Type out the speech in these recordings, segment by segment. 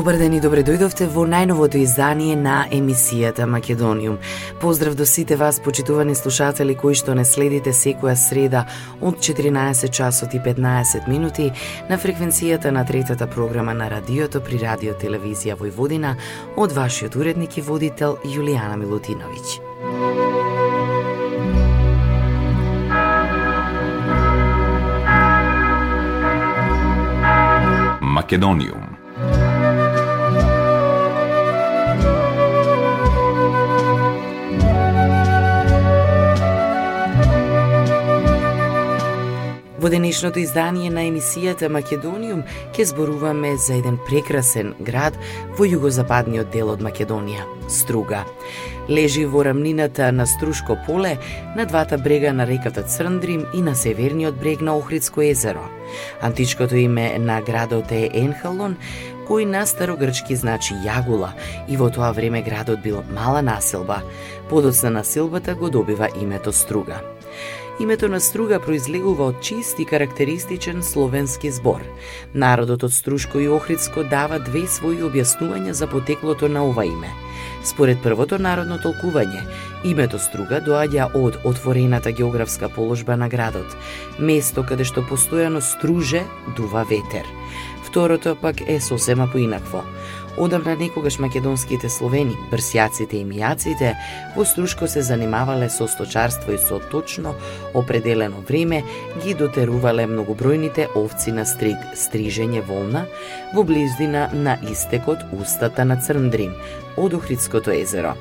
Добар ден и добре дојдовте во најновото издание на емисијата Македониум. Поздрав до сите вас, почитувани слушатели кои што не следите секоја среда од 14 часот и 15 минути на фреквенцијата на третата програма на радиото при Радио Телевизија Војводина од вашиот уредник и водител Јулијана Милутиновиќ. Македониум Во денешното издание на емисијата Македониум ќе зборуваме за еден прекрасен град во југозападниот дел од Македонија, Струга. Лежи во рамнината на Струшко поле, на двата брега на реката Црндрим и на северниот брег на Охридско езеро. Античкото име на градот е Енхалон, кој на старогрчки значи јагула и во тоа време градот бил мала населба. Подоцна населбата го добива името Струга. Името на Струга произлегува од чист и карактеристичен словенски збор. Народот од Струшко и Охридско дава две своји објаснувања за потеклото на ова име. Според првото народно толкување, името Струга доаѓа од отворената географска положба на градот, место каде што постојано струже дува ветер. Второто пак е сосема поинакво. Одамна некогаш македонските словени, брсјаците и мијаците, во Струшко се занимавале со сточарство и со точно определено време ги дотерувале многобројните овци на стриг, стрижење волна во близдина на истекот устата на Црндрим, од Охридското езеро.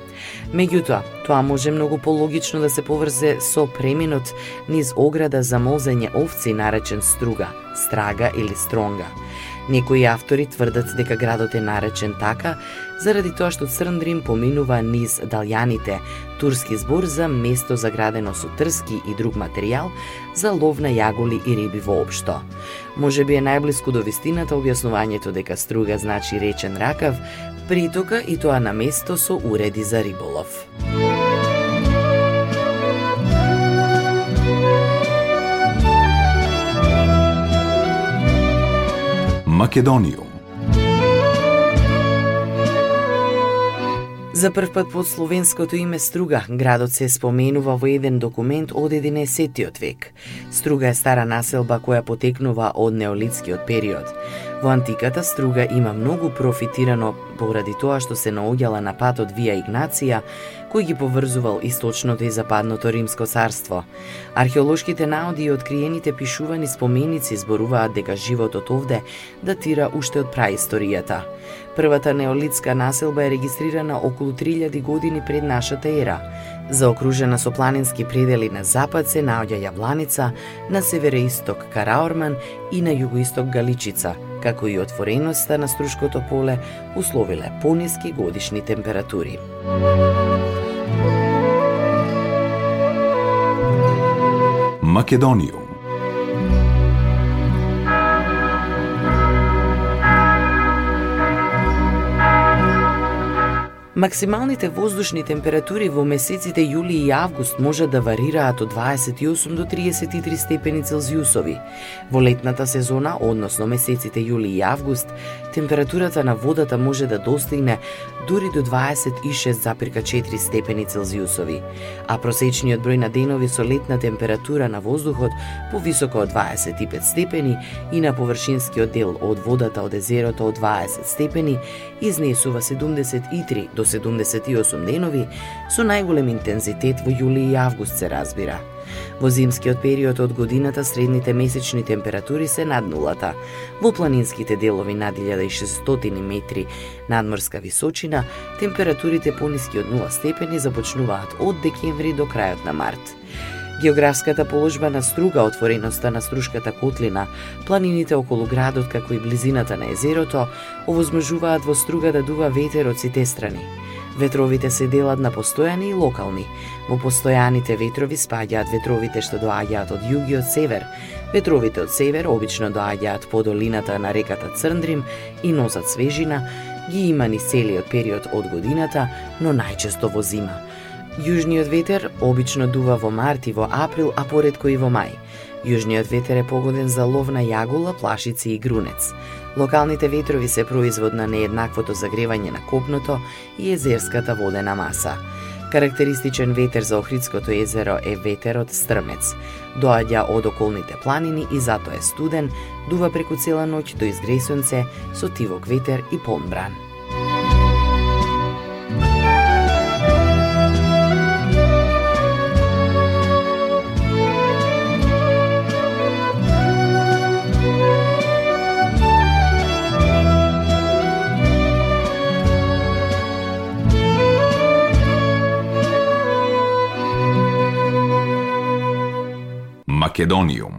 Меѓутоа, тоа може многу пологично да се поврзе со преминот низ ограда за молзење овци наречен струга, страга или стронга – Некои автори тврдат дека градот е наречен така заради тоа што Црндрим поминува низ Далјаните, турски збор за место заградено со трски и друг материјал за лов на јаголи и риби воопшто. Може би е најблиску до вистината објаснувањето дека струга значи речен ракав, притока и тоа на место со уреди за риболов. Македониум. За прв пат под словенското име Струга, градот се споменува во еден документ од 11 век. Струга е стара населба која потекнува од неолитскиот период. Во антиката Струга има многу профитирано поради тоа што се наоѓала на патот Вија Игнација, кој ги поврзувал источното и западното Римско царство. Археолошките наоди и откриените пишувани споменици зборуваат дека животот овде датира уште од праисторијата. Првата неолитска населба е регистрирана околу 3000 години пред нашата ера. Заокружена со планински предели на запад се наоѓа Јавланица, на североисток Караорман и на југоисток Галичица, како и отвореноста на Струшкото поле условиле пониски годишни температури. Македонијум. Максималните воздушни температури во месеците јули и август може да варираат од 28 до 33 степени Целзиусови. Во летната сезона, односно месеците јули и август, температурата на водата може да достигне дури до 26,4 степени Целзиусови, а просечниот број на денови со летна температура на воздухот повисоко од 25 степени и на површинскиот дел од водата од езерото од 20 степени изнесува 73 до 178 денови со најголем интензитет во јули и август се разбира. Во зимскиот период од годината средните месечни температури се над нулата. Во планинските делови над 1600 метри надморска височина, температурите пониски од 0 степени започнуваат од декември до крајот на март. Географската положба на Струга, отвореноста на Струшката котлина, планините околу градот како и близината на езерото, овозможуваат во Струга да дува ветер од сите страни. Ветровите се делат на постојани и локални. Во постојаните ветрови спаѓаат ветровите што доаѓаат од југ и од север. Ветровите од север обично доаѓаат по долината на реката Црндрим и носат свежина, ги има ни целиот период од годината, но најчесто во зима. Јужниот ветер обично дува во март и во април, а поредко и во мај. Јужниот ветер е погоден за лов на јагула, плашици и грунец. Локалните ветрови се производ на нееднаквото загревање на копното и езерската водена маса. Карактеристичен ветер за Охридското езеро е ветерот стрмец. Доаѓа од околните планини и затоа е студен, дува преку цела ноќ до изгресунце со тивок ветер и помбран. Македониум.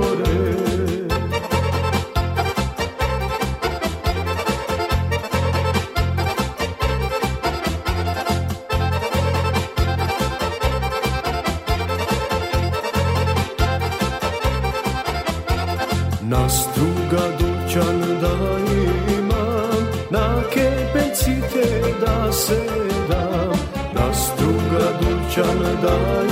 gradićan da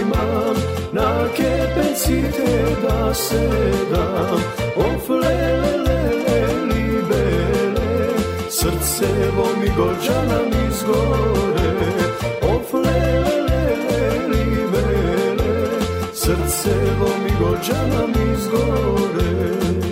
imam Na kepecite da se dam Of lele lele libele Srcevo mi golčana mi zgore Of lele lele libele Srcevo mi golčana mi zgore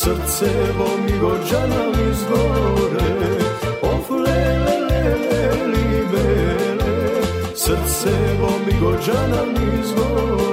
srce mi gođana li zgore Oh lele lele li bele Srce mi gođana li zgore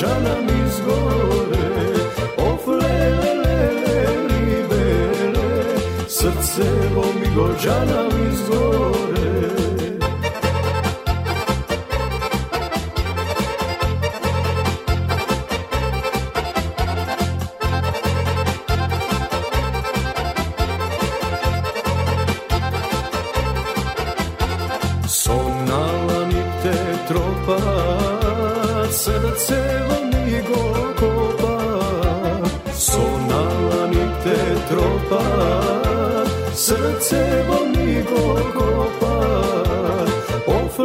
Со наланите тропа срце во ми го копа Оф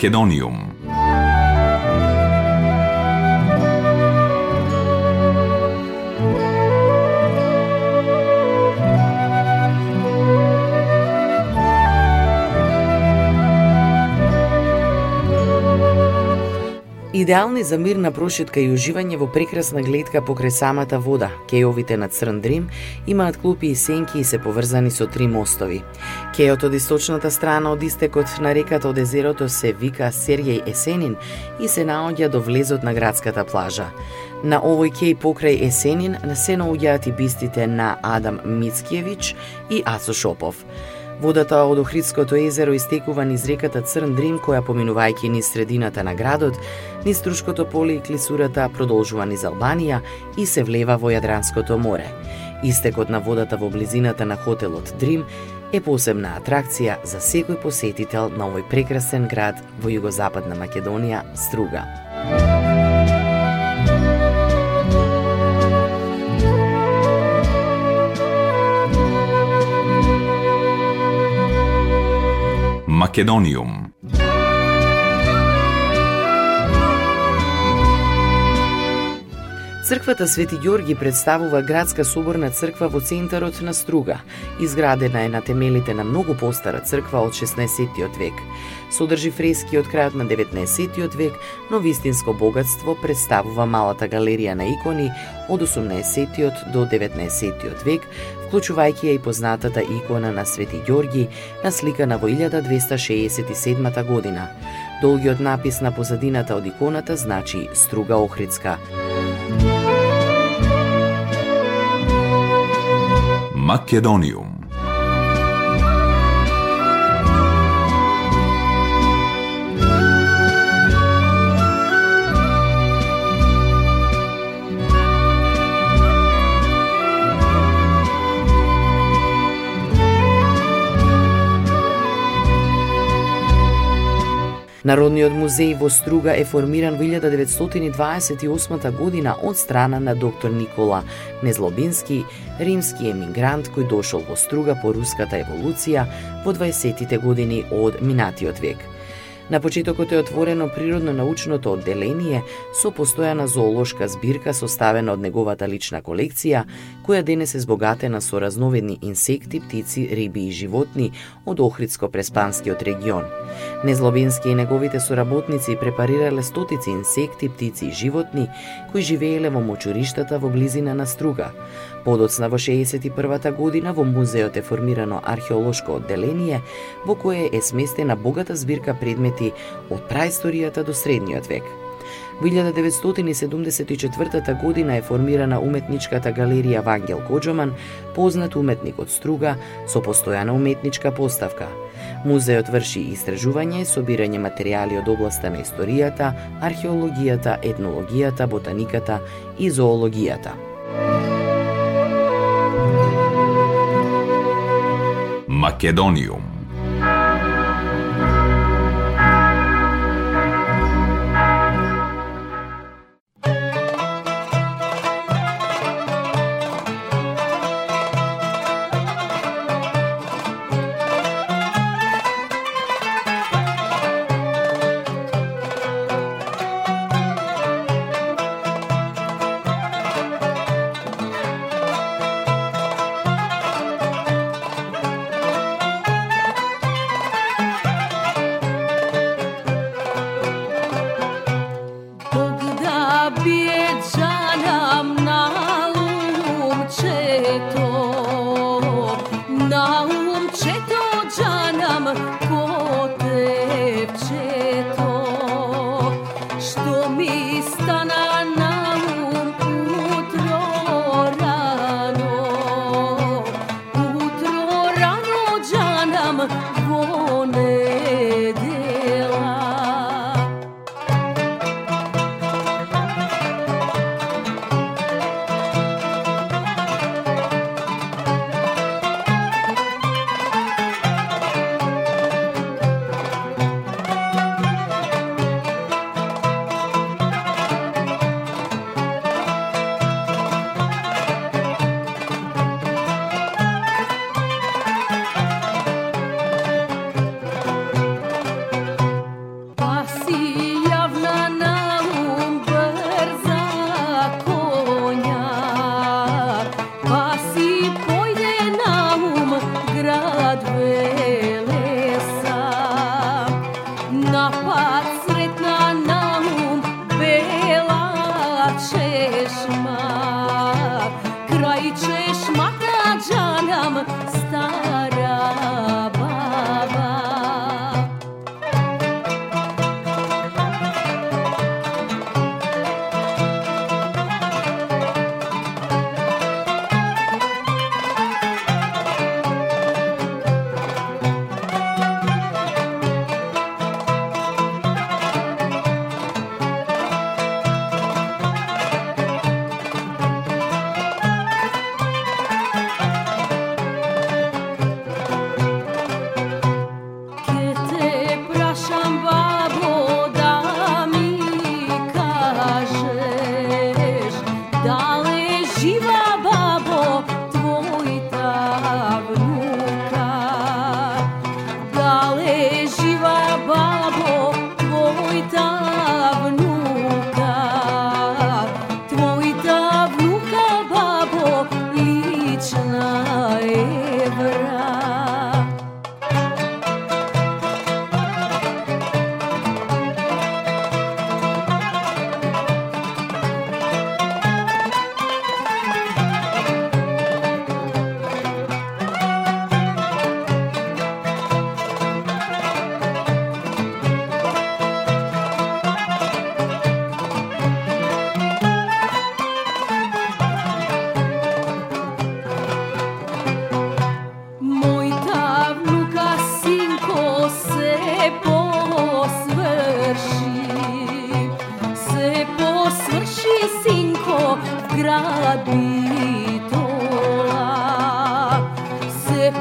Македониум. Идеални за мирна прошетка и уживање во прекрасна гледка покрај самата вода. Кејовите на Црн Дрим имаат клупи и сенки и се поврзани со три мостови. Кејот од источната страна од истекот на реката од езерото се вика Сергеј Есенин и се наоѓа до влезот на градската плажа. На овој кеј покрај Есенин се наоѓаат и бистите на Адам Мицкиевич и Асо Шопов. Водата од Охридското езеро истекува низ реката Црн Дрим, која поминувајќи низ средината на градот, низ Трушкото поле и Клисурата продолжува низ Албанија и се влева во Јадранското море. Истекот на водата во близината на хотелот Дрим е посебна атракција за секој посетител на овој прекрасен град во југозападна Македонија, Струга. Македониум. Црквата Свети Ѓорги представува градска соборна црква во центарот на Струга. Изградена е на темелите на многу постара црква од 16 век. Содржи фрески од крајот на 19 век, но вистинско богатство представува малата галерија на икони од 18 до 19 век, вклучувајќи ја и познатата икона на Свети Ѓорги, насликана во 1267 година. Долгиот напис на позадината од иконата значи Струга Охридска. Македониум Народниот музеј во Струга е формиран во 1928 година од страна на доктор Никола Незлобински, римски емигрант кој дошол во Струга по руската еволуција во 20-тите години од минатиот век. На почетокот е отворено природно-научното одделение со постојана зоолошка збирка составена од неговата лична колекција, која денес е збогатена со разновидни инсекти, птици, риби и животни од Охридско-Преспанскиот регион. Незлобински и неговите соработници препарирале стотици инсекти, птици и животни кои живееле во мочуриштата во близина на Струга. Подоцна во 61 година во музеот е формирано археолошко одделение во кое е сместена богата збирка предмети од праисторијата до средниот век. Во 1974 година е формирана уметничката галерија Вангел Коджоман, познат уметник од Струга, со постојана уметничка поставка. Музеот врши истражување и собирање материјали од областа на историјата, археологијата, етнологијата, ботаниката и зоологијата. Македонијум.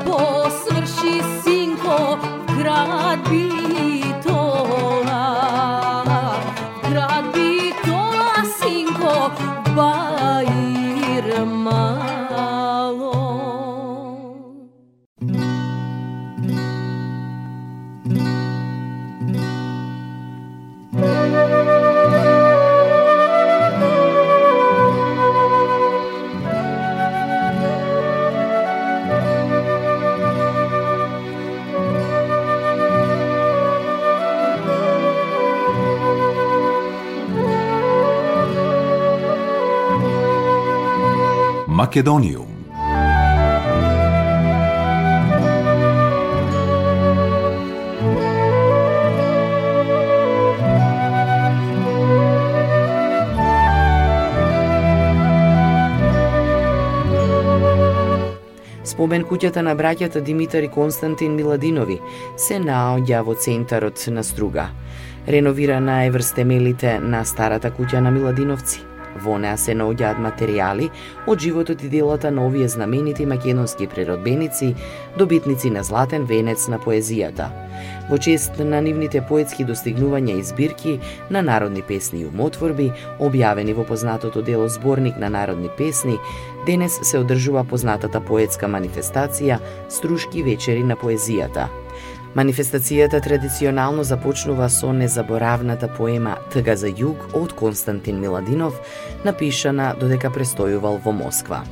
po svrši sinko grad bi Македониум. Спомен куќата на браќата Димитар и Константин Миладинови се наоѓа во центарот на Струга. Реновирана е врз темелите на старата куќа на Миладиновци. Во неа се наоѓаат материјали од животот и делата на овие знаменити македонски природбеници, добитници на златен венец на поезијата. Во чест на нивните поетски достигнувања и збирки на народни песни и умотворби, објавени во познатото дело Зборник на народни песни, денес се одржува познатата поетска манифестација Струшки вечери на поезијата. Манифестацијата традиционално започнува со незаборавната поема Тга за југ од Константин Миладинов, напишана додека престојувал во Москва.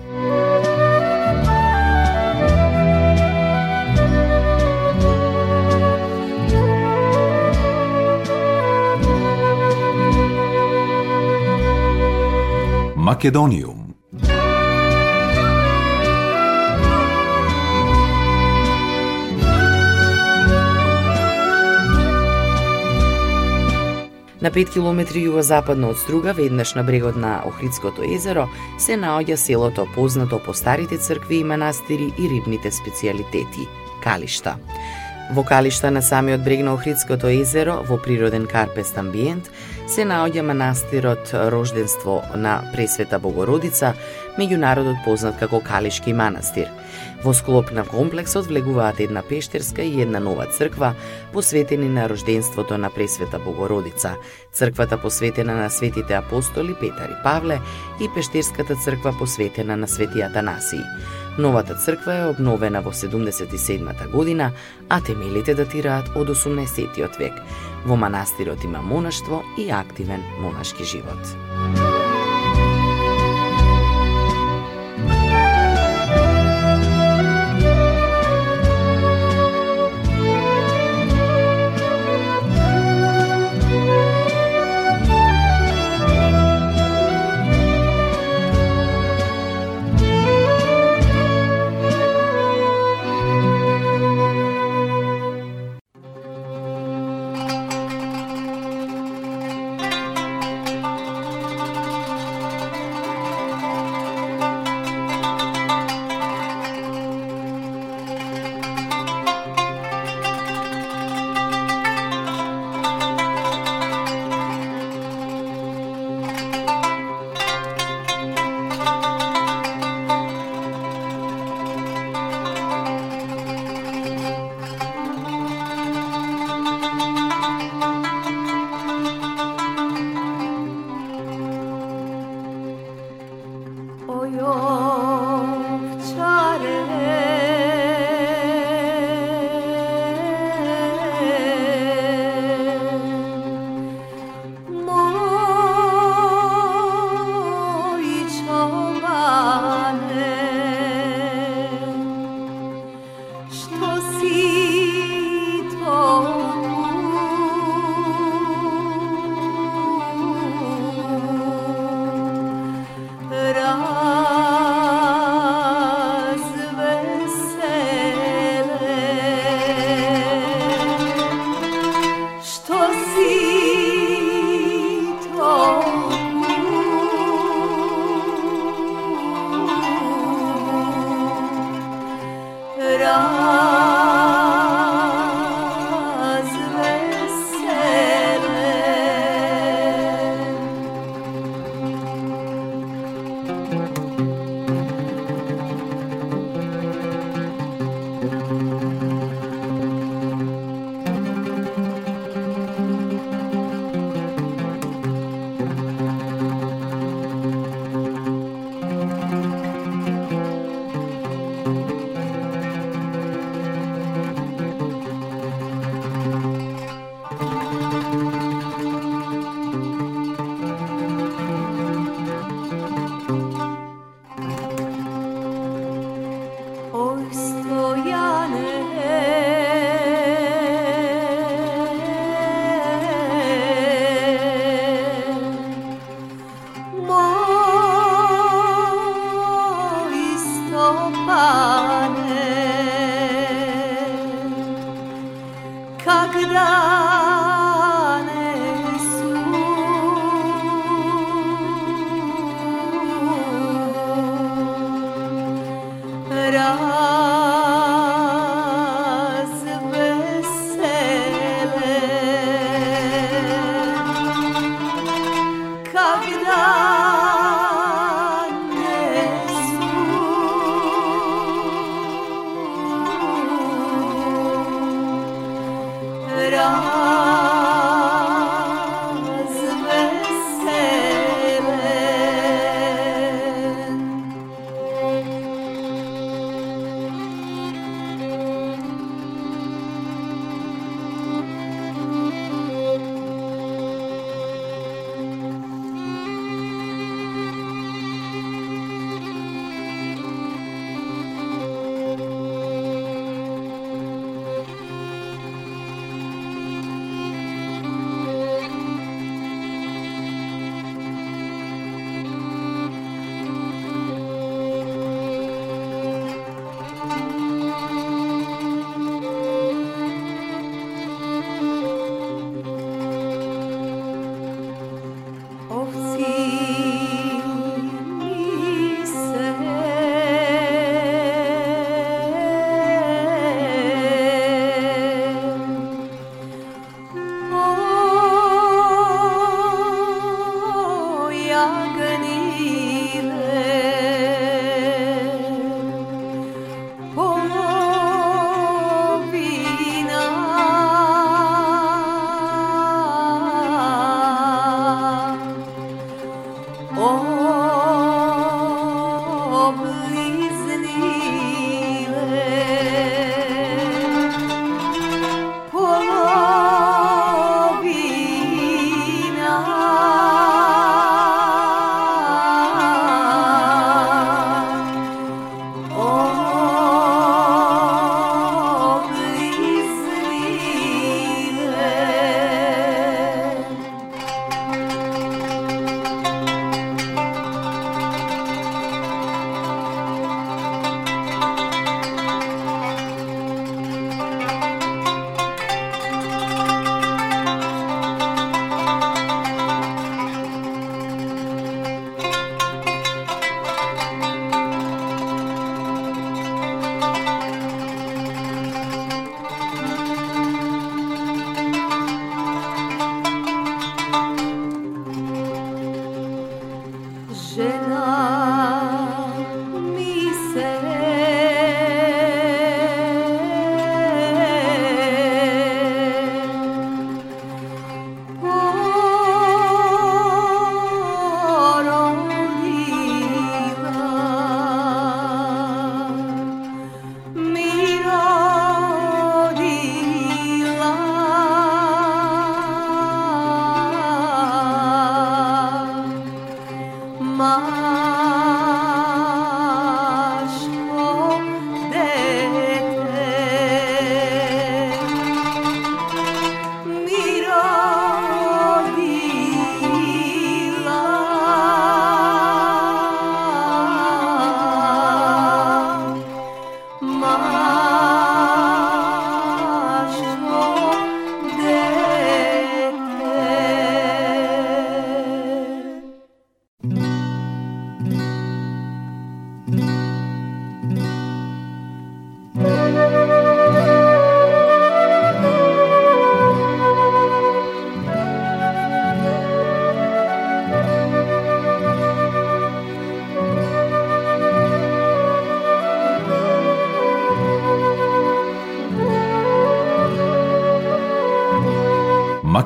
Македонијум На 5 километри југозападно од Струга, веднаш на брегот на Охридското езеро, се наоѓа селото познато по старите цркви и манастири и рибните специјалитети – Калишта. Во Калишта на самиот брег на Охридското езеро, во природен карпест амбиент, се наоѓа манастирот Рожденство на Пресвета Богородица, меѓународот познат како Калишки манастир. Во склоп на комплексот влегуваат една пештерска и една нова црква, посветени на рожденството на Пресвета Богородица, црквата посветена на светите апостоли Петар и Павле и пештерската црква посветена на Свети Атанасии. Новата црква е обновена во 77-та година, а темелите датираат од 18 век. Во манастирот има монаштво и активен монашки живот.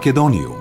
Македонијум.